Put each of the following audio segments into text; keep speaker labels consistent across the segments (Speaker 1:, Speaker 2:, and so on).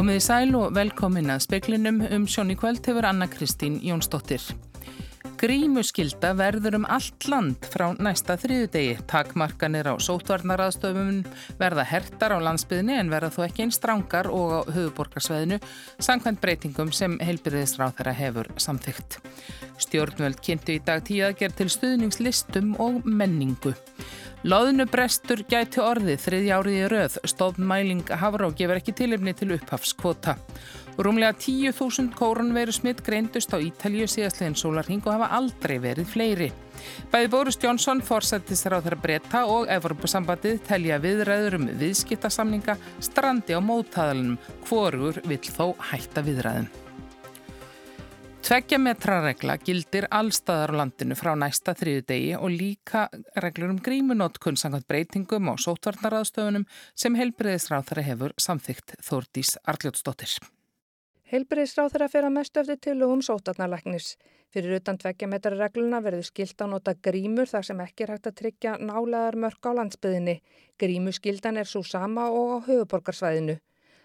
Speaker 1: Komið í sæl og velkomin að speklinum um sjóni kvöld hefur Anna Kristín Jónsdóttir. Grímuskylda verður um allt land frá næsta þriðudegi. Takmarkanir á sótvarnaraðstöfum verða hertar á landsbyðinni en verða þó ekki einn strángar og á höfuborgarsveðinu sangkvæmt breytingum sem heilbyrðisráð þeirra hefur samþygt. Stjórnvöld kynntu í dag tíu aðgerð til stuðningslistum og menningu. Láðnubrestur gæti orðið þriðja árið í rauð, stofnmæling Havró gefur ekki tilefni til upphafskvota. Rúmlega 10.000 kórunveru smitt greindust á Ítalju síðastlegin sólarhing og hafa aldrei verið fleiri. Bæði Boris Johnson fórsættis ráð þeirra breyta og Evropasambandið telja viðræður um viðskiptasamninga strandi á móttaðalunum, hvorur vill þó hætta viðræðum. Tveggja metra regla gildir allstaðar á landinu frá næsta þriðu degi og líka reglur um grímunótkun sangað breytingum og sótvarnaraðstöfunum sem helbreyðisráð þeirra hefur samþygt Þórdís Arljótsdóttir.
Speaker 2: Helbreyðisráð þeirra fer að mestu eftir tilugum sótvarnarlæknis. Fyrir utan tveggja metra regluna verður skilt á nota grímur þar sem ekki er hægt að tryggja nálegar mörg á landsbyðinni. Grímuskildan er svo sama og á höfuborgarsvæðinu.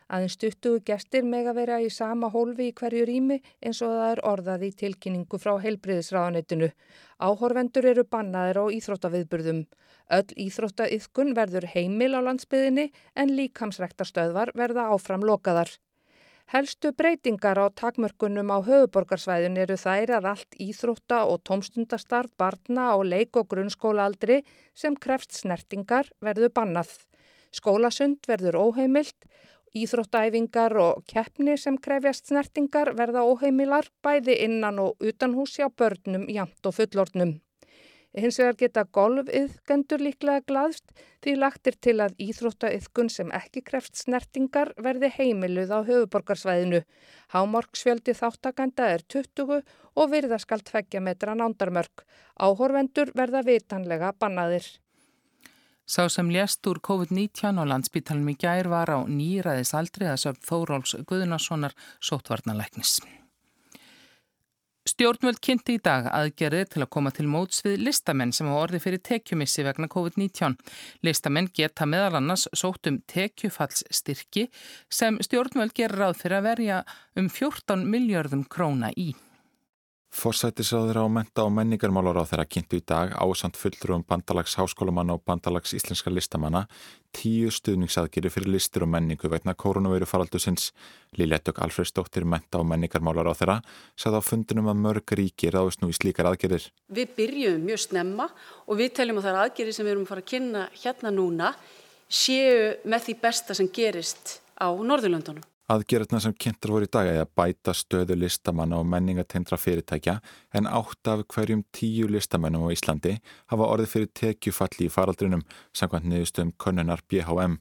Speaker 2: Aðeins stuttugu gestir meg að vera í sama hólfi í hverju rými eins og það er orðað í tilkynningu frá heilbriðisráðanettinu. Áhorvendur eru bannaðir á íþróttaviðburðum. Öll íþróttaiðkun verður heimil á landsbyðinni en líkamsrektarstöðvar verða áfram lokaðar. Helstu breytingar á takmörkunum á höfuborgarsvæðin eru þær að allt íþrótta og tómstundastarf barna á leik- og grunnskólaaldri sem krefst snertingar verður bannað. Skólasund verður óheimilt Íþróttæfingar og keppni sem krefjast snertingar verða óheimilar bæði innan og utanhús hjá börnum, jamt og fullornum. Hins vegar geta golfiðgendur líklega glaðst því lagtir til að íþróttaiðkun sem ekki krefst snertingar verði heimiluð á höfuborgarsvæðinu. Hámorgsfjöldi þáttakanda er 20 og virðaskalt tveggja metra nándarmörk. Áhorvendur verða vitanlega bannaðir.
Speaker 1: Sá sem lést úr COVID-19 og landsbítalum í gær var á nýraðis aldrei að sögn Þóróls Guðunarssonar sótvarnalæknis. Stjórnvöld kynnti í dag aðgerði til að koma til móts við listamenn sem hafa orði fyrir tekjumissi vegna COVID-19. Listamenn geta meðal annars sótt um tekjufallsstyrki sem stjórnvöld gerir ráð fyrir að verja um 14 miljardum króna í.
Speaker 3: Forsættisráður á menta og menningarmálar á þeirra kynntu í dag ásand fulltrúum bandalags háskólamanna og bandalags íslenska listamanna tíu stuðningsaðgeri fyrir listur og menningu veitna koronaviru faraldusins. Lílettök Alfredsdóttir menta og menningarmálar á þeirra sagði á fundinum að mörg ríki ráðist nú í slíkar aðgerir.
Speaker 4: Við byrjum mjög snemma og við teljum að það er aðgeri sem við erum að fara að kynna hérna núna séu með því besta sem gerist á Norðurlöndunum.
Speaker 3: Aðgerðna sem kynntar voru í dag er að bæta stöðu listamanna og menningatendra fyrirtækja en átt af hverjum tíu listamennum á Íslandi hafa orðið fyrir tekjufalli í faraldrinum samkvæmt niðurstöðum konnunar BHM.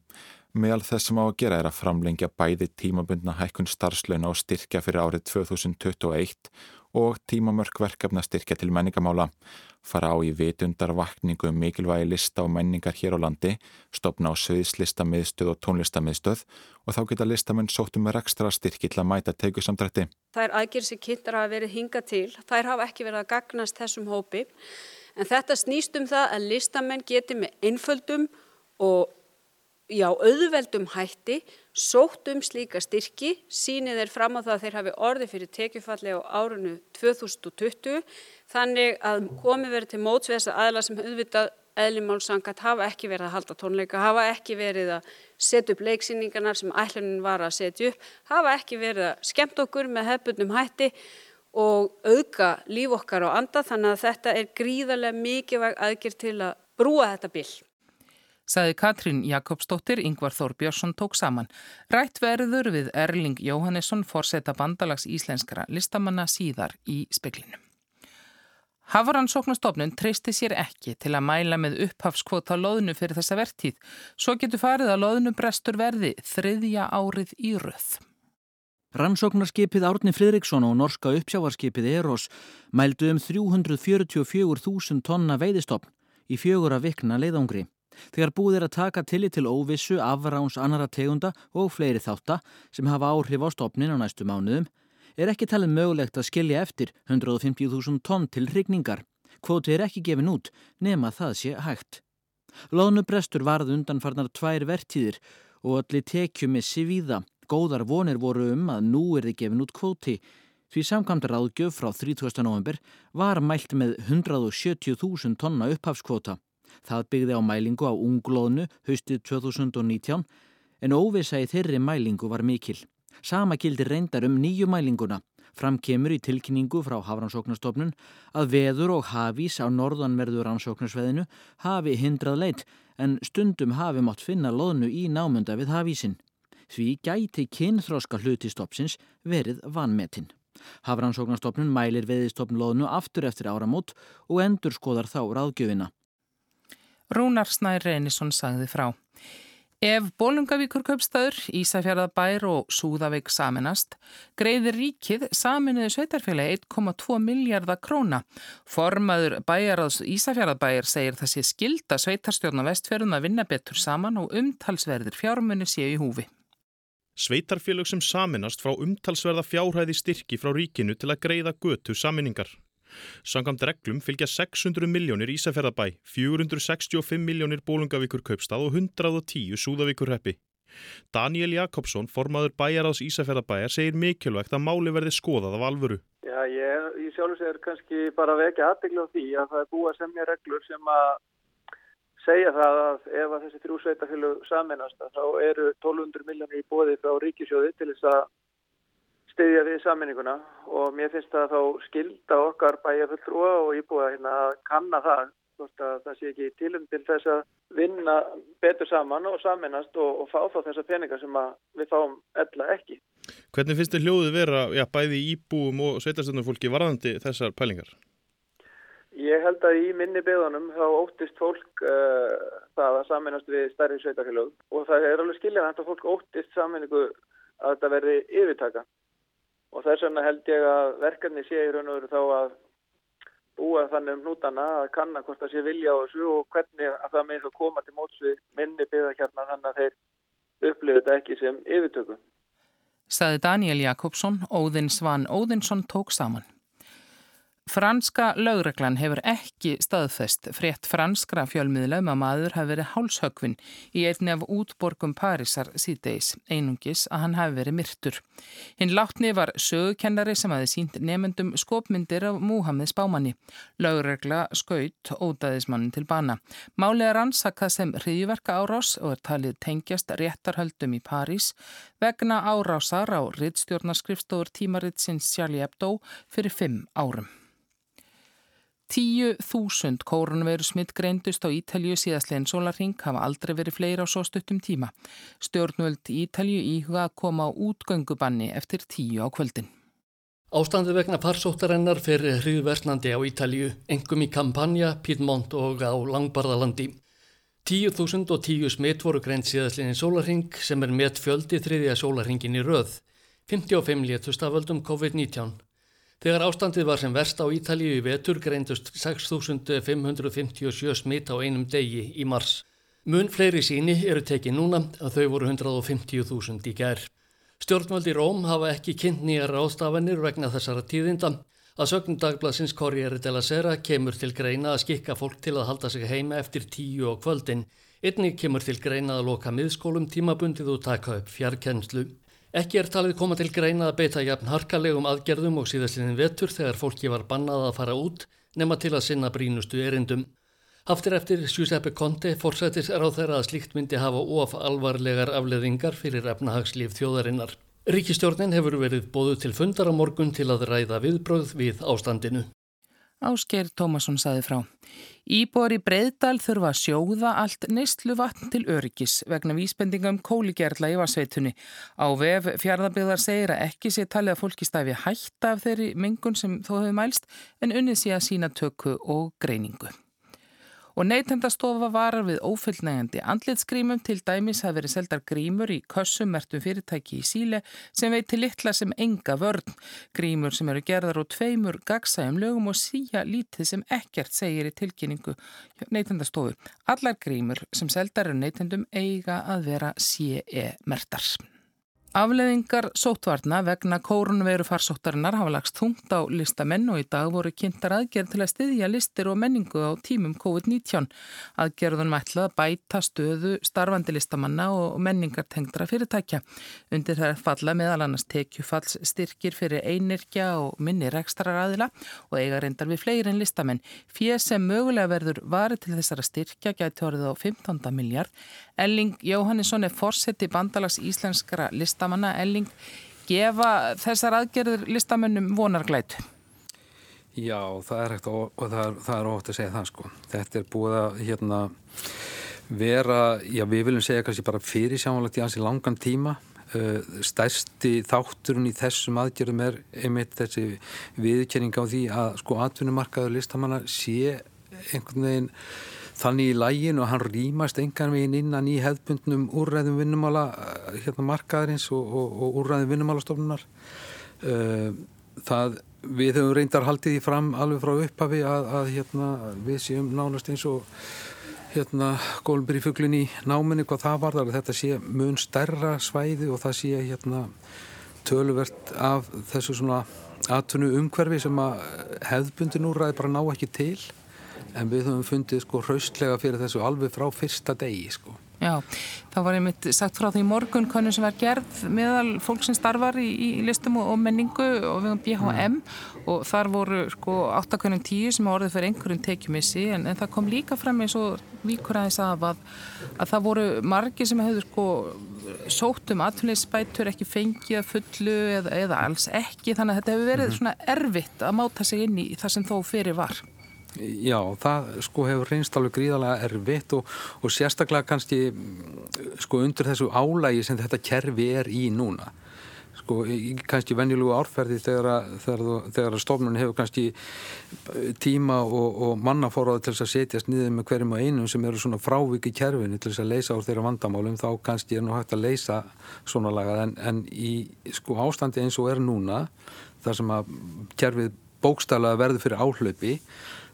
Speaker 3: Meðal þess sem á að gera er að framlengja bæði tímabundna hækkun starfslöna og styrkja fyrir árið 2021 og tímamörk verkefna styrkja til menningamála fara á í vitundar vakningu um mikilvægi lista og menningar hér á landi, stopna á söðislistamiðstöð og tónlistamiðstöð og þá geta listamenn sóttum með rekstra styrki til að mæta teiku samdrætti.
Speaker 4: Það er aðgjör sem kynntar hafa verið hinga til, þær hafa ekki verið að gagnast þessum hópi, en þetta snýst um það að listamenn geti með einföldum og já, auðveldum hætti sótt um slíka styrki, sínið er fram á það að þeir hafi orði fyrir tekjufalli á árunnu 2020 þannig að komi verið til móts við þess að aðla sem auðvitað eðlimálsangat hafa ekki verið að halda tónleika, hafa ekki verið að setja upp leiksýningarnar sem ætlunin var að setja upp, hafa ekki verið að skemmt okkur með hefbundum hætti og auðga líf okkar á anda þannig að þetta er gríðarlega mikilvæg aðgjör til að brúa þetta byll.
Speaker 1: Saði Katrín Jakobsdóttir, Yngvar Þór Björnsson tók saman. Rætt verður við Erling Jóhannesson, forseta bandalags íslenskara listamanna síðar í speklinum. Hafaransóknastofnun treysti sér ekki til að mæla með upphafskvota loðnu fyrir þessa vertíð. Svo getur farið að loðnu brestur verði þriðja árið í röð.
Speaker 5: Rannsóknarskipið Árni Fridriksson og norska uppsjávarskipið Eros mældu um 344.000 tonna veiðistofn í fjögur að vikna leiðangri. Þegar búið er að taka tillit til óvissu, afráns annara tegunda og fleiri þátta sem hafa áhrif á stopnin á næstu mánuðum, er ekki talið mögulegt að skilja eftir 150.000 tonn til hrigningar. Kvóti er ekki gefin út nema það sé hægt. Lónubrestur varð undanfarnar tvær vertíðir og allir tekjumissi víða. Góðar vonir voru um að nú er þið gefin út kvóti því samkvæmt ráðgjöf frá 30. november var mælt með 170.000 tonna upphafskvóta. Það byggði á mælingu á unglóðnu haustið 2019 en óvisa í þeirri mælingu var mikil. Sama gildi reyndar um nýju mælinguna. Fram kemur í tilkynningu frá Hafrannsóknarstofnun að veður og hafís á norðanverður rannsóknarsveðinu hafi hindrað leitt en stundum hafi mátt finna loðnu í námunda við hafísin. Því gæti kynþróska hlutistopsins verið vanmetinn. Hafrannsóknarstofnun mælir veðistofn loðnu aftur eftir áramót og endur skoðar þá ráðgjöfina.
Speaker 1: Rúnar Snær Reynisson sagði frá. Ef Bólungavíkur köpstaður, Ísafjörðabær og Súðavík saminast, greiðir ríkið saminuðu sveitarfélagi 1,2 miljardar króna. Formaður bæjaráðs Ísafjörðabær segir þessi skilda sveitarstjórna vestfjörðun að vinna betur saman og umtalsverðir fjármunni séu í húfi.
Speaker 6: Sveitarfélög sem saminast frá umtalsverða fjárhæði styrki frá ríkinu til að greiða götu saminningar. Sangamt reglum fylgja 600 miljónir Ísafjörðabæ, 465 miljónir Bólungavíkur kaupstað og 110 Súðavíkur heppi. Daniel Jakobsson, formaður bæjaráðs Ísafjörðabæjar, segir mikilvægt að máli verði skoðað af alvöru.
Speaker 7: Já, ég í sjálf segir kannski bara vekja aðbyggla á því að það er búið að semja reglur sem að segja það að ef að þessi þrjú sveitafélug saminast þá eru 1200 miljónir í bóði frá ríkisjóði til þess að stiðja við sammenninguna og mér finnst það þá skilda okkar bæja fulltrúa og íbúa hérna að kanna það hvort að það sé ekki tilum til þess að vinna betur saman og sammennast og, og fá þá þessa peninga sem við fáum ella ekki.
Speaker 6: Hvernig finnst þið hljóðu vera já, bæði íbúum og sveitastöndum fólki varðandi þessar pælingar?
Speaker 7: Ég held að í minni beðunum þá óttist fólk uh, það að sammennast við stærri sveitafélög og það er alveg skilja að fólk óttist sammenningu að þetta verði yfirtaka og þess vegna held ég að verkefni sé í raun og veru þá að búa þannig um hnútana að kanna hvort það sé vilja á þessu og hvernig að það með það koma til móts við minni byggðakjarnar þannig að þeir upplifu þetta ekki sem yfirtöku.
Speaker 1: Saði Daniel Jakobsson, Óðinn Svan Óðinsson tók saman. Franska lögreglan hefur ekki staðfest frétt franskra fjölmiðlaum að maður hafi verið hálshögvin í einni af útborgum Parísar síðdeis, einungis að hann hafi verið myrtur. Hinn látni var sögukennari sem hafi sínt nefnendum skopmyndir af Múhammed Spámanni. Lögregla skaut ódæðismannin til bana. Málið er ansakað sem hriðverka árás og er talið tengjast réttarhöldum í París vegna árásar á rittstjórnarskrifstofur tímaritsins Charlie Hebdo fyrir fimm árum. Tíu þúsund kórunveru smitt greindust á Ítalju síðastlegin sólarring hafa aldrei verið fleira á svo stuttum tíma. Stjórnvöld Ítalju íhuga koma á útgöngubanni eftir tíu á kvöldin.
Speaker 8: Ástandi vegna farsóttarennar fyrir hriðversnandi á Ítalju, engum í Campania, Piedmont og á Langbarðalandi. Tíu þúsund og tíu smitt voru greint síðastlegin sólarring sem er met fjöldi þriðja sólarringin í röð. 55 létust af völdum COVID-19. Þegar ástandið var sem verst á Ítalíu í vetur greindust 6.557 smitt á einum degi í mars. Mun fleiri síni eru tekið núna að þau voru 150.000 í gær. Stjórnvöldi Róm hafa ekki kynnt nýjar ástafanir vegna þessara tíðinda. Að sögnum dagbladsins Corriere della Sera kemur til greina að skikka fólk til að halda sig heima eftir tíu og kvöldin. Einnig kemur til greina að loka miðskólum tímabundið og taka upp fjarkennslu. Ekki er talið koma til greina að beita jafn harkalegum aðgerðum og síðastliðin vetur þegar fólki var bannað að fara út nema til að sinna brínustu erindum. Haftir eftir Giuseppe Conte forsættis er á þeirra að slíkt myndi hafa of alvarlegar afleðingar fyrir efnahagslíf þjóðarinnar. Ríkistjórnin hefur verið bóðu til fundar á morgun til að ræða viðbröð við ástandinu.
Speaker 1: Ásker Tómasson saði frá. Íbor í Breiðdal þurfa að sjóða allt neistlu vatn til öryggis vegna vísbendinga um kóligerla í vassveitunni. Á vef fjárðarbygðar segir að ekki sé talið að fólki stæfi hætta af þeirri mengun sem þó hefur mælst en unnið sé að sína tökku og greiningu og neytendastofa varar við ófullnægandi andlitsgrímum til dæmis hafi verið seldar grímur í kössumertum fyrirtæki í síle sem veit til litla sem enga vörn. Grímur sem eru gerðar og tveimur gagsægum lögum og síja lítið sem ekkert segir í tilkynningu neytendastofu. Allar grímur sem seldar eru neytendum eiga að vera CE-mertar. Afleðingar sótvarna vegna kórunveru farsóttarinnar hafa lagst þungt á listamenn og í dag voru kynntar aðgerð til að styðja listir og menningu á tímum COVID-19. Aðgerðunum ætlað að bæta stöðu starfandi listamanna og menningartengdra fyrirtækja. Undir er falla meðal annars tekjufalls styrkir fyrir einirkja og minni rekstrar aðila og eiga reyndar við fleiri en listamenn. Fér sem mögulega verður vari til þessara styrkja gæti orðið á 15 miljard. Elling Jóhannesson er fórseti bandalags íslenskara lista listamanna Elling gefa þessar aðgerður listamönnum vonarglætu?
Speaker 9: Já, það er hægt og, það er, það er ótt að segja það sko. Þetta er búið að hérna, vera, já við viljum segja kannski bara fyrir sjámanlegt í hansi langan tíma. Uh, stærsti þátturinn í þessum aðgerðum er einmitt þessi viðkynning á því að sko atvinnumarkaður listamanna sé einhvern veginn þannig í lægin og hann rýmast engan veginn innan í hefðbundnum úrræðum vinnumála eh, hérna markaðarins og, og, og úrræðum vinnumálastofnunar. Eh, það við höfum reyndar haldið í fram alveg frá upphafi að, að hérna, við séum nánast eins og hérna Gólmbur í náminni hvað það var þar þetta sé mun stærra svæði og það sé hérna töluvert af þessu svona atvinnu umhverfi sem að hefðbundin úrræði bara ná ekki til en við höfum fundið sko hraustlega fyrir þessu alveg frá fyrsta degi sko.
Speaker 1: Já, þá var ég mitt sagt frá því morgun konum sem var gerð meðal fólk sem starfar í, í listum og, og menningu og við höfum BHM mm. og þar voru sko 8.10 sem orðið fyrir einhverjum tekjumissi en, en það kom líka fram eins og vikur aðeins af að, að það voru margi sem hefur sko sótt um atvinninsbætur ekki fengið að fullu eða, eða alls ekki þannig að þetta hefur verið mm -hmm. svona erfitt að máta sig inn í það sem þó fyrir var.
Speaker 9: Já, það sko hefur reynst alveg gríðarlega erfitt og, og sérstaklega kannski sko undir þessu álægi sem þetta kerfi er í núna. Sko kannski venjulegu árferði þegar, þegar, þegar stofnun hefur kannski tíma og, og mannafóraði til þess að setjast niður með hverjum og einum sem eru svona fráviki kerfinu til þess að leysa úr þeirra vandamálum þá kannski er nú hægt að leysa svona lagað. En, en í sko ástandi eins og er núna þar sem að kerfið bókstæðlega verður fyrir áhlaupi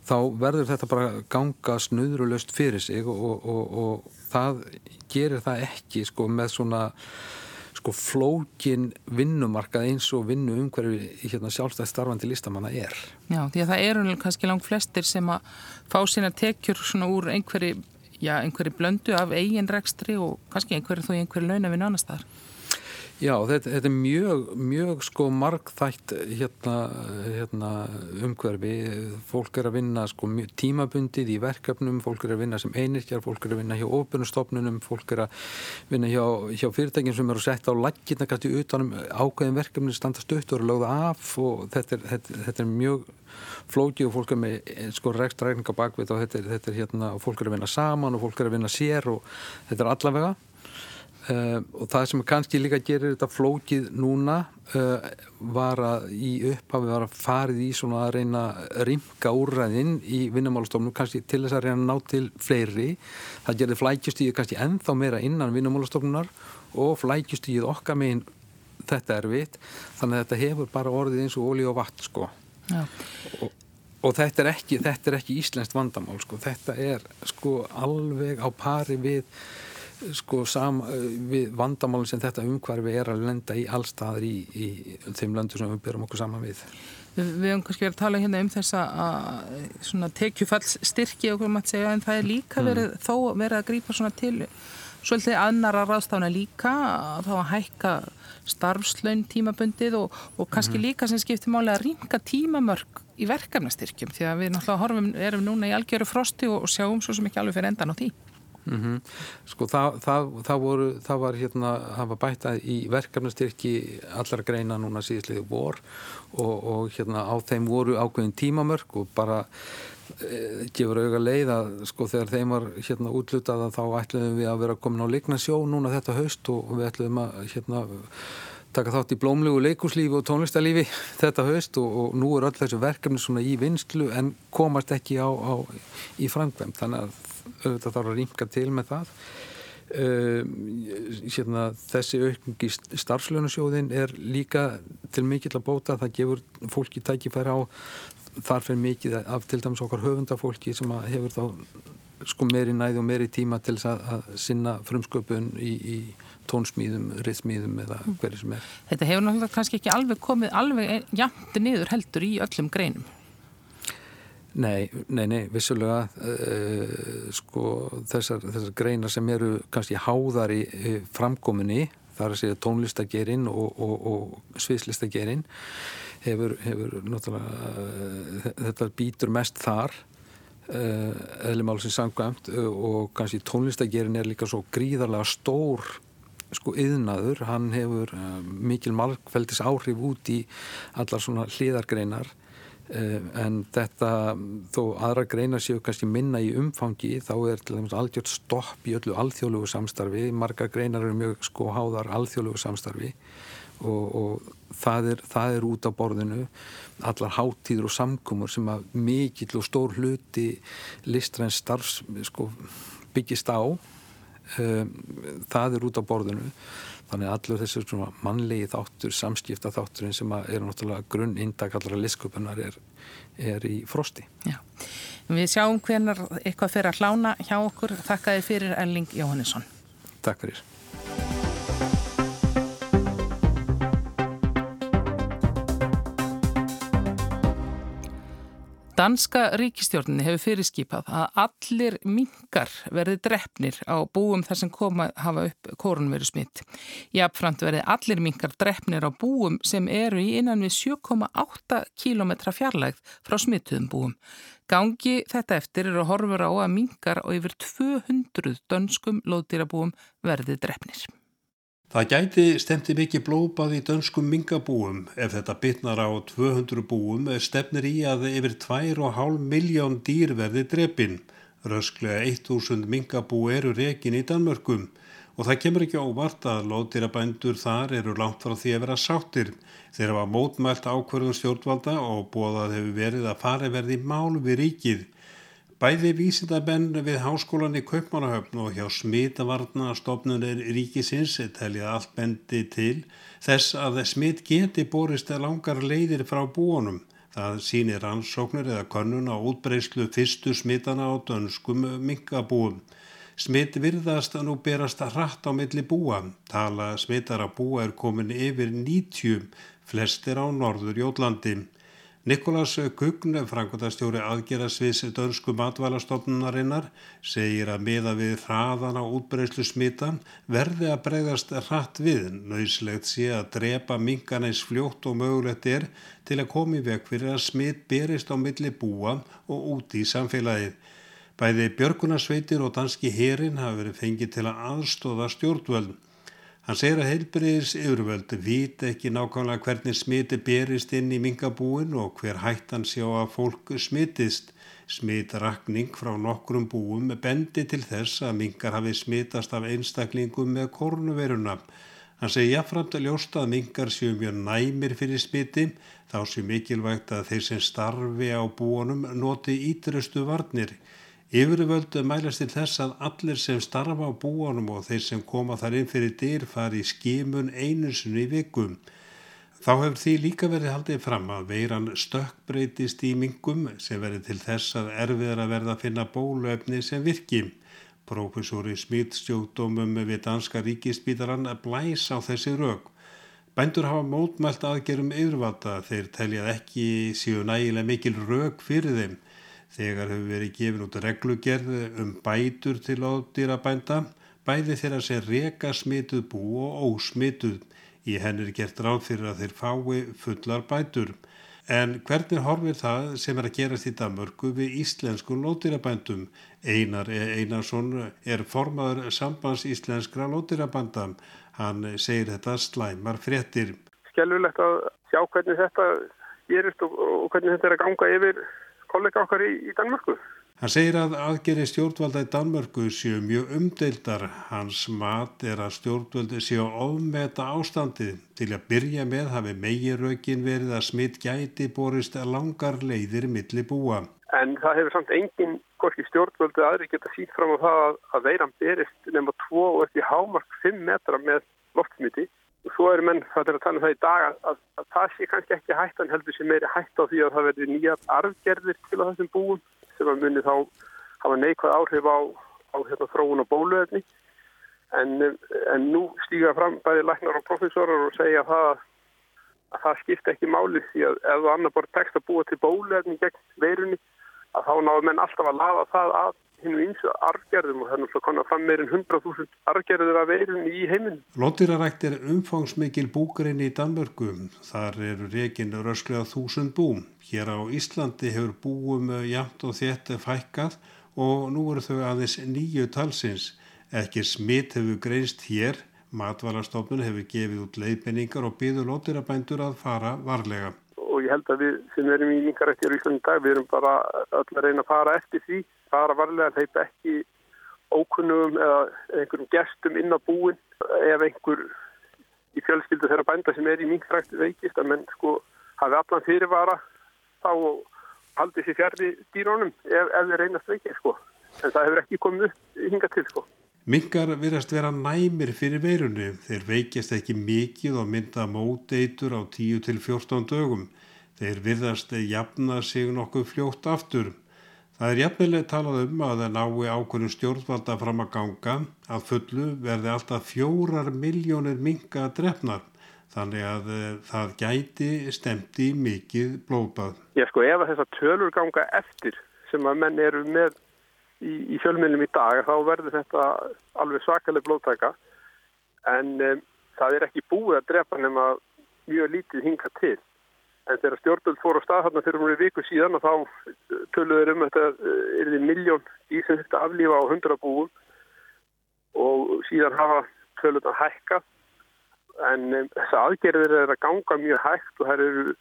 Speaker 9: þá verður þetta bara ganga snuðrulöst fyrir sig og, og, og, og það gerir það ekki sko, með svona sko, flókin vinnumarkað eins og vinnu umhverfi hérna, sjálfstæð starfandi listamanna er.
Speaker 1: Já, því að það eru kannski langt flestir sem að fá sína tekjur svona úr einhverju, já, einhverju blöndu af eigin rekstri og kannski einhverju þó einhverju launafinn annar staðar.
Speaker 9: Já, þetta, þetta er mjög, mjög sko margþætt hérna, hérna umhverfi. Fólk er að vinna sko tímabundið í verkefnum, fólk er að vinna sem einirkjar, fólk er að vinna hjá óbyrnustofnunum, fólk er að vinna hjá, hjá fyrirtækjum sem eru setja á laggirna kannski utanum ákveðin verkefni standa stutt og eru lögða af og þetta er, þetta, þetta er mjög flóki og fólk er með sko rekstrækninga bakvið og þetta er, þetta er hérna, fólk er að vinna saman og fólk er að vinna sér og þetta er allavega Uh, og það sem kannski líka gerir þetta flókið núna uh, var að í upphafi var að farið í svona að reyna rimka úrræðin í vinnumálastofnum kannski til þess að reyna að ná til fleiri. Það gerir flækjustíði kannski ennþá meira innan vinnumálastofnunar og flækjustíðið okkar megin þetta er vitt þannig að þetta hefur bara orðið eins og ólí og vatn sko. Og, og þetta er ekki, þetta er ekki íslenskt vandamál sko. Þetta er sko alveg á pari við sko sam, við vandamálinn sem þetta umhverfi er að lenda í allstaðar í, í þeim löndu sem við byrjum okkur saman við.
Speaker 1: Við höfum kannski verið að tala hérna um þessa að tekjufallsstyrki hvað maður segja en það er líka mm. verið mm. þó verið að grípa svona til svolítið annara ráðstána líka að þá að hækka starfslaun tímabundið og, og kannski mm. líka sem skiptir máli að ringa tímamörk í verkefnastyrkjum því að við náttúrulega horfum, erum núna í algjöru frosti og, og sjáum svo sem ekki alveg fyrir endan á því.
Speaker 9: Mm -hmm. Sko það, það, það, voru, það var hérna, það var bætað í verkefnastyrki allar greina núna síðsliði vor og, og hérna á þeim voru ákveðin tímamörk og bara e, gefur auga leið að sko þegar þeim var hérna útlutað þá ætluðum við að vera komin á leiknasjó núna þetta haust og við ætluðum að hérna taka þátt í blómlegu leikuslífi og tónlistalífi þetta haust og, og nú er öll þessu verkefni svona í vinslu en komast ekki á, á í framkvæm þannig að auðvitað þarf að rýmka til með það uh, hérna, þessi aukningi starfslönusjóðin er líka til mikill að bóta það gefur fólki tækifæri á þar fyrir mikið af til dæmis okkar höfundafólki sem hefur þá sko meiri næð og meiri tíma til að, að sinna frumsköpun í, í tónsmýðum, rithmýðum eða hverju sem er.
Speaker 1: Þetta hefur náttúrulega kannski ekki alveg komið alveg jæmti niður heldur í öllum greinum.
Speaker 9: Nei, nei, nei, vissulega uh, sko þessar, þessar greinar sem eru kannski háðar í framkominni, þar að segja tónlistagerinn og, og, og sviðslistagerinn hefur, hefur náttúrulega uh, þetta býtur mest þar uh, eðlumálsins sangvæmt og kannski tónlistagerinn er líka svo gríðarlega stór sko yðnaður, hann hefur mikil malkveldis áhrif út í allar svona hliðargreinar. Eh, en þetta þó aðra greinar séu kannski minna í umfangi þá er til dæmis algjört stopp í öllu alþjóðlugu samstarfi. Margar greinar eru mjög sko háðar alþjóðlugu samstarfi og, og það, er, það er út á borðinu. Allar háttíður og samkumur sem að mikill og stór hluti listræns starfs sko, byggist á um, það er út á borðinu Þannig að allur þessu mannlegi þáttur, samskipta þátturinn sem er náttúrulega grunn indak allra liskupunar er, er í frosti.
Speaker 1: Já. Við sjáum hvernar eitthvað fyrir að hlána hjá okkur. Þakka þið fyrir Erling Jóhannesson.
Speaker 9: Takk fyrir.
Speaker 1: Danska ríkistjórnini hefur fyrirskipað að allir mingar verði drefnir á búum þar sem koma hafa upp korunveru smitt. Jáfnframt verði allir mingar drefnir á búum sem eru í innan við 7,8 km fjarlægð frá smittuðum búum. Gangi þetta eftir eru horfur á að mingar á yfir 200 dönskum lóðdýrabúum verði drefnir.
Speaker 10: Það gæti stemti mikið blópað í dönskum mingabúum ef þetta bitnar á 200 búum stefnir í að yfir 2,5 miljón dýr verði drepin. Rösklega 1000 mingabú eru rekin í Danmörkum og það kemur ekki óvart að lótirabændur þar eru langt frá því að vera sáttir. Þeir hafa mótmælt ákverðum stjórnvalda og bóðað hefur verið að fari verði mál við ríkið. Bæði vísindabenn við háskólan í Kaupmannahöfn og hjá smitavarna stofnunir ríkisins telja allt bendi til þess að smit geti borist langar leiðir frá búanum. Það sýnir ansóknir eða könnun á útbreyslu fyrstu smitana á dönskum minkabúum. Smitt virðast að nú berast að hratt á milli búa. Tala smitara búa er komin yfir 90, flestir á norður Jólandi. Nikolas Kugn, frangotastjóri aðgerasviðs dönsku matvælastofnunarinnar, segir að miða við hraðan á útbreyslu smita verði að bregðast hratt við. Nauðslegt sé að drepa minganeins fljótt og mögulegt er til að komi vekk fyrir að smit berist á milli búa og úti í samfélagið. Bæði Björgunarsveitir og danski herin hafi verið fengið til að aðstóða stjórnvöld. Hann segir að heilbriðis yfirvöldu vít ekki nákvæmlega hvernig smiti berist inn í mingabúin og hver hættan sjá að fólk smitist. Smitrakning frá nokkrum búum bendi til þess að mingar hafi smitast af einstaklingum með korunveruna. Hann segir jáfnframt að ljósta að mingar séu mjög næmir fyrir smiti þá séu mikilvægt að þeir sem starfi á búanum noti ítrustu varnir. Yfirvöldu mælast til þess að allir sem starfa á búanum og þeir sem koma þar inn fyrir dyr fari í skimun einusunni í vikum. Þá hefur því líka verið haldið fram að veiran stökkbreytist í mingum sem verið til þess að erfiðar að verða að finna bóluefni sem virki. Profesori smittstjókdómum við Danska ríkisbítaran blæs á þessi rauk. Bændur hafa mótmælt aðgerum yfirvalda þeir teljað ekki síu nægilega mikil rauk fyrir þeim. Þegar hefur verið gefin út reglugerð um bætur til ódýrabænda, bæði þeirra sem reka smituð bú og ósmituð. Í henn er gert ráð fyrir að þeir fái fullar bætur. En hvernig horfir það sem er að gerast í Danmörku við íslensku lótýrabændum? Einar Einarsson er formaður sambands íslenskra lótýrabænda. Hann segir þetta slæmar fréttir.
Speaker 11: Skjálfilegt að sjá hvernig þetta gerist og hvernig þetta er að ganga yfir kollega okkar í, í Danmörku.
Speaker 10: Hann segir að aðgeri stjórnvalda í Danmörku séu mjög umdeildar. Hans mat er að stjórnvaldi séu ofmeta ástandið. Til að byrja með hafi meginrökin verið að smitt gæti borist langar leiðir milli búa.
Speaker 11: En það hefur samt engin gorki stjórnvöldu aðri geta sítt fram á það að, veiran berist nema 2 og eftir hámark 5 metra með loftsmiti. Svo eru menn, það er að tala um það í dag, að, að, að það sé kannski ekki hættan heldur sem meiri hætt á því að það verður nýjar arfgerðir til þessum búum sem að muni þá hafa neikvæð áhrif á, á hérna, þróun og bóluefni. En, en nú stýga fram bæði læknar og profesorar og segja það að það skipta ekki máli því að ef þú annar bara tekst að búa til bóluefni gegn veirunni að þá náðu menn alltaf að lafa það að hinn eins og argerðum og þannig að konar fram meirinn 100.000 argerður af veirunni í heiminn.
Speaker 10: Lóttýrarækt er umfangsmikil búgrein í Danmörgum. Þar eru reygin rösklega þúsund búm. Hér á Íslandi hefur búum jæmt og þétt fækkað og nú eru þau aðeins nýju talsins. Ekki smitt hefur greinst hér Matvalastofnun hefur gefið út leiðbenningar og byður lótirabændur að fara varlega.
Speaker 11: Og ég held að við sem erum í mingarættir í Íslandi dag, við erum bara öll að reyna að fara eftir því, fara varlega, hleypa ekki ókunnum eða einhverjum gestum inn á búin ef einhver í fjölskyldu þeirra bænda sem er í mingarættir veikist að menn sko hafi allan fyrirvara þá haldi sér fjarrri dýrónum ef, ef þeir reynast veikið sko. En það hefur ekki komið hinga til sko.
Speaker 10: Minkar virðast vera næmir fyrir veirunni. Þeir veikjast ekki mikið og mynda móteitur á 10-14 dögum. Þeir virðast jafna sig nokkuð fljótt aftur. Það er jafnileg talað um að það nái ákveðin stjórnvalda fram að ganga að fullu verði alltaf fjórar miljónir minka drefnar. Þannig að uh, það gæti stemti mikið blóðbað.
Speaker 11: Já sko ef að þessar tölur ganga eftir sem að menn eru með í, í fjölmiðlum í dag þá verður þetta alveg svakaleg blóðtæka en um, það er ekki búið að drepa nema mjög lítið hinga til þegar stjórnvöld fór á stað þarna fyrir mjög viku síðan og þá töluður um þetta er því miljón í sem þetta aflífa á 100 búum og síðan hafa töluðna hækka en um, þess aðgerðir er að ganga mjög hægt og það eru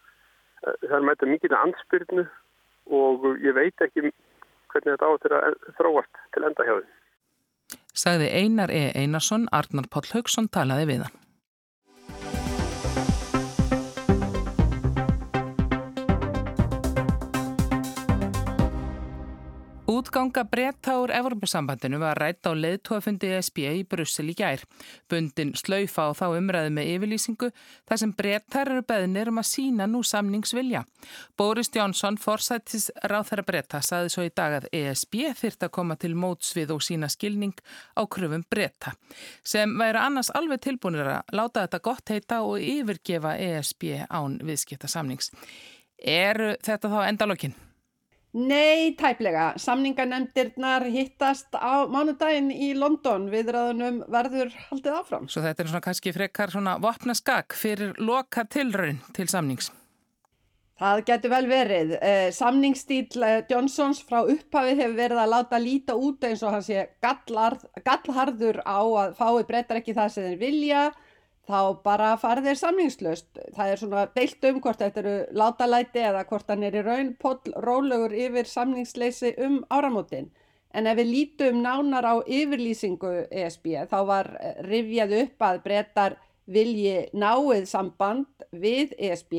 Speaker 11: það er mætið mikið ansbyrnu og ég veit ekki hvernig þetta áttur að þróast til enda hjá því.
Speaker 1: Sagði Einar E. Einarsson, Arnar Páll Haugsson talaði við hann. Útganga breyta úr Evropasambandinu var rætt á leðtóafundi ESB í Brussel í gær. Bundin slaufa á þá umræði með yfirlýsingu þar sem breytar eru beðnir um að sína nú samningsvilja. Boris Jónsson, forsættis ráþæra breyta, saði svo í dag að ESB þyrta að koma til mótsvið og sína skilning á kröfum breyta sem væri annars alveg tilbúinir að láta þetta gott heita og yfirgefa ESB án viðskipta samnings. Er þetta þá endalokkin?
Speaker 12: Nei, tæplega. Samningarnemndirnar hittast á mánudaginn í London viðræðunum verður haldið áfram.
Speaker 1: Svo þetta er svona kannski frekar svona vopnaskak fyrir loka tilraun til samnings?
Speaker 12: Það getur vel verið. Eh, samningsstíl eh, Johnsons frá upphafið hefur verið að láta líta út eins og hann sé gallharður á að fái breytar ekki það sem þeir vilja þá bara farið þeir samningslöst. Það er svona deilt um hvort þetta eru látalæti eða hvort hann er í raun rólegur yfir samningsleysi um áramótin. En ef við lítum nánar á yfirlýsingu ESB þá var rifjað upp að breytar vilji náið samband við ESB.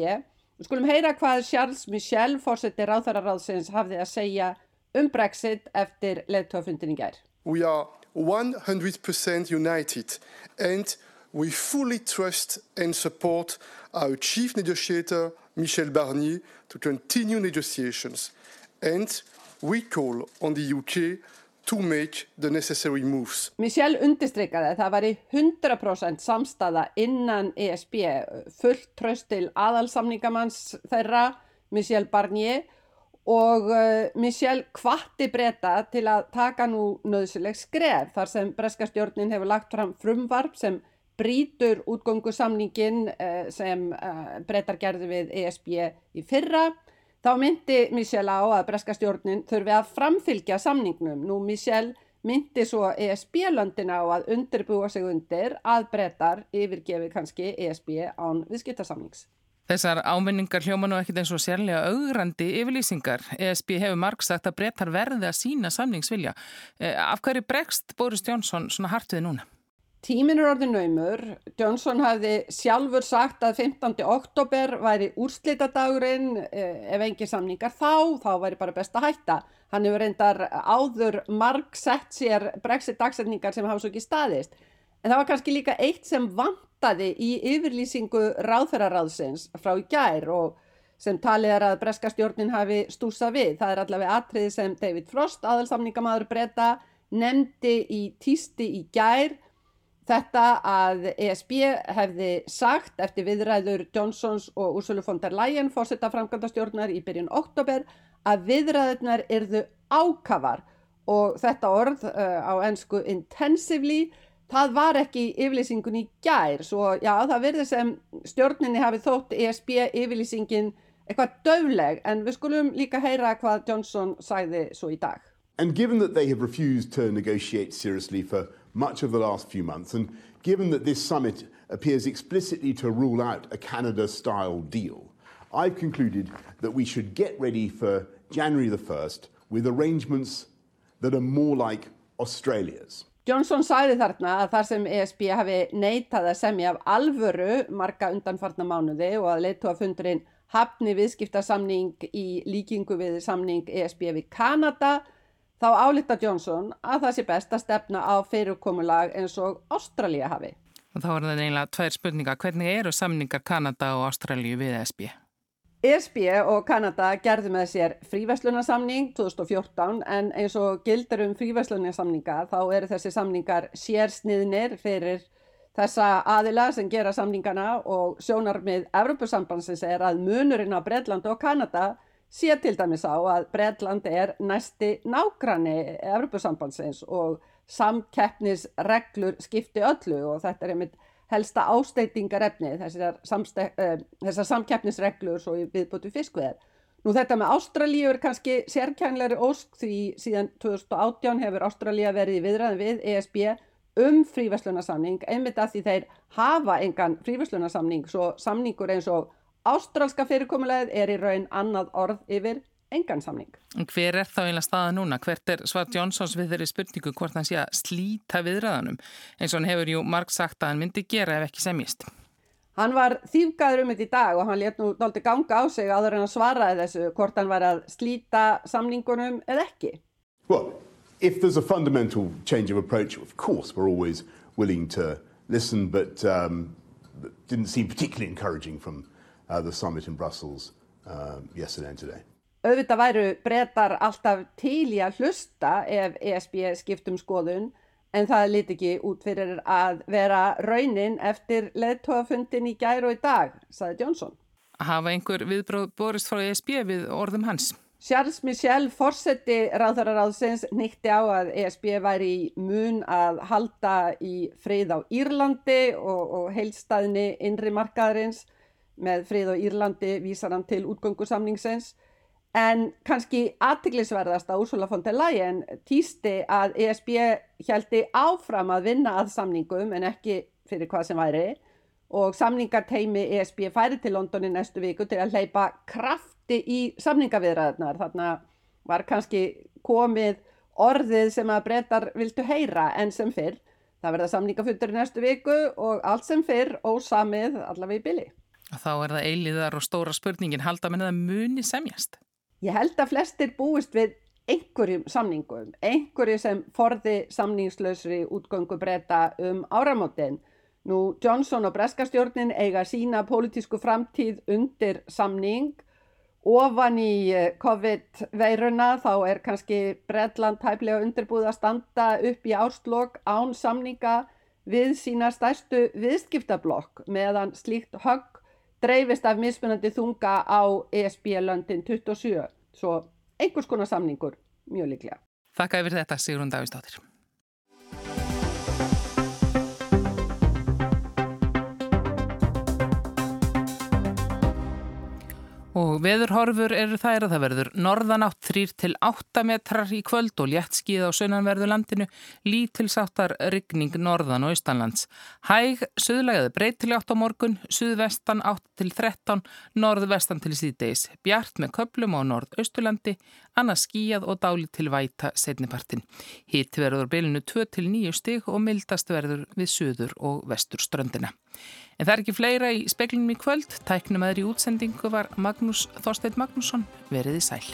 Speaker 12: Við skulum heyra hvað Charles Michel, fórsettir ráþararáðsins, hafði að segja um Brexit eftir leðtófundin í gær.
Speaker 13: We are 100% united and we fully trust and support our chief negotiator, Michel Barnier, to continue negotiations. And we call on the UK to make the necessary moves.
Speaker 12: Michel undistrykkaði að það var í 100% samstaða innan ESB fullt tröst til aðalsamningamanns þeirra, Michel Barnier, og uh, Michel kvatti breyta til að taka nú nöðsileg skref þar sem breskastjórnin hefur lagt fram frumvarp sem brítur útgöngusamningin uh, sem uh, breytar gerði við ESB í fyrra. Þá myndi Michel á að breskastjórnin þurfi að framfylgja samningnum. Nú Michel myndi svo ESB-löndina á að undirbúa sig undir að breytar yfirgefi kannski ESB án viðskiptarsamnings.
Speaker 1: Þessar áminningar hljóma nú ekkit eins og sérlega augrandi yfirlýsingar. ESB hefur marg sagt að breytar verði að sína samningsvilja. Eh, af hverju bregst Boris Jónsson svona hartuði núna?
Speaker 12: Tímin er orðin naumur. Johnson hafði sjálfur sagt að 15. oktober væri úrslitadagurinn ef engi samningar þá, þá væri bara best að hætta. Hann hefur reyndar áður marg sett sér brexit dagsetningar sem hafa svo ekki staðist. En það var kannski líka eitt sem vantaði í yfirlýsingu ráðherraráðsins frá í gær og sem talið er að breska stjórnin hafi stúsa við. Það er allavega atriði sem David Frost, aðalsamningamæður breyta, nefndi í týsti í gær þetta að ESB hefði sagt eftir viðræður Johnsons og Ursula von der Leyen fórsetta framkvæmdastjórnar í byrjun oktober að viðræðurnar erðu ákafar og þetta orð uh, á ennsku intensively það var ekki yfirlýsingun í gær svo já það verður sem stjórninni hafi þótt ESB yfirlýsingin eitthvað döfleg en við skulum líka heyra hvað Johnson sæði svo í dag.
Speaker 14: And given that they have refused to negotiate seriously for much of the last few months and given that this summit appears explicitly to rule out a Canada-style deal, I've concluded that we should get ready for January the 1st with arrangements that are more like Australia's.
Speaker 12: Johnson sæði þarna að þar sem ESB hafi neitað að semja af alvöru marga undanfarnar mánuði og að leitu að fundurinn hafni viðskiptarsamning í líkingu við samning ESB við Kanada þá álita Johnson að það sé best að stefna á fyrirkomulag eins og Ástralja hafi.
Speaker 1: Og þá er það einlega tvær spurningar. Hvernig eru samningar Kanada og Ástralju við ESB?
Speaker 12: ESB og Kanada gerðu með sér fríverslunarsamning 2014 en eins og gildar um fríverslunarsamninga þá eru þessi samningar sérsniðnir fyrir þessa aðila sem gera samningana og sjónar með Evropasambansins er að munurinn á Breitland og Kanada sé til dæmis á að Breitland er næsti nágranni Evropasambansins og samkeppnisreglur skipti öllu og þetta er einmitt helsta ásteytingarefni þessar, uh, þessar samkeppnisreglur svo viðbútu fiskveðar. Nú þetta með Ástralíu er kannski sérkjænleiri ósk því síðan 2018 hefur Ástralíu verið í viðræðin við ESB um fríverslunarsamning einmitt að því þeir hafa engan fríverslunarsamning svo samningur eins og ástralska fyrirkomulegð er í raun annað orð yfir engan samning.
Speaker 1: Hver er þá einlega staða núna? Hvert er Svart Jónsons við þeirri spurningu hvort hann sé að slíta viðræðanum eins og hann hefur jú marg sagt að hann myndi gera ef ekki semjist?
Speaker 12: Hann var þýfgaður um þetta í dag og hann let nú doldi ganga á sig áður en að svaraði þessu hvort hann var að slíta samningunum eða ekki.
Speaker 14: Well, if there's a fundamental change of approach, of course we're always willing to listen, but um, it didn't seem particularly encouraging from the summit in Brussels um, yesterday and today
Speaker 12: auðvitað væru breytar alltaf til í að hlusta ef ESB skiptum skoðun en það liti ekki út fyrir að vera raunin eftir leðtóafundin í gæru og í dag, saði Johnson.
Speaker 1: Hafa einhver viðbróð borist frá ESB við orðum hans?
Speaker 12: Charles Michel, fórseti ráðhverjaráðsins, nýtti á að ESB væri í mun að halda í frið á Írlandi og, og heilstaðni innri markaðarins með frið á Írlandi vísar hann til útgöngusamningsins En kannski aðtiklisverðast að Úrsula von der Leyen týsti að ESB hjælti áfram að vinna að samningum en ekki fyrir hvað sem væri og samningarteimi ESB færi til Londoni næstu viku til að hleypa krafti í samningaviðræðnar. Þarna var kannski komið orðið sem að breytar viltu heyra enn sem fyrr. Það verða samningafundur í næstu viku og allt sem fyrr ósamið allavega í byli.
Speaker 1: Þá er það eiliðar og stóra spurningin halda með það muni semjast.
Speaker 12: Ég held að flestir búist við einhverjum samningum, einhverju sem forði samningslausri útgöngu breyta um áramótin. Nú Johnson og Breskastjórnin eiga sína pólitísku framtíð undir samning. Ofan í eh, COVID-veiruna þá er kannski Breitland hæflega undirbúið að standa upp í árslokk án samninga við sína stærstu viðskiptablokk meðan slíkt högg dreifist af mismunandi þunga á ESB-löndin 27, svo einhvers konar samningur mjög líklega.
Speaker 1: Þakka yfir þetta Sigrun Davíðsdóttir. Og veðurhorfur eru þær að það verður norðanátt 3 til 8 metrar í kvöld og léttskíð á sögnanverðu landinu, lítilsáttar rigning norðan og austanlands. Hæg, söðlegaði breytileg 8 á morgun, söðvestan 8 til 13, norðvestan til síðdeis. Bjart með köplum á norð-austulandi, annars skíjað og dáli til væta setnipartin. Hitt verður bylunu 2 til 9 stig og mildast verður við söður og vestur ströndina. En það er ekki fleira í speklinum í kvöld. Tæknum aðri útsendingu var Magnús Þorstein Magnússon. Verið í sæl.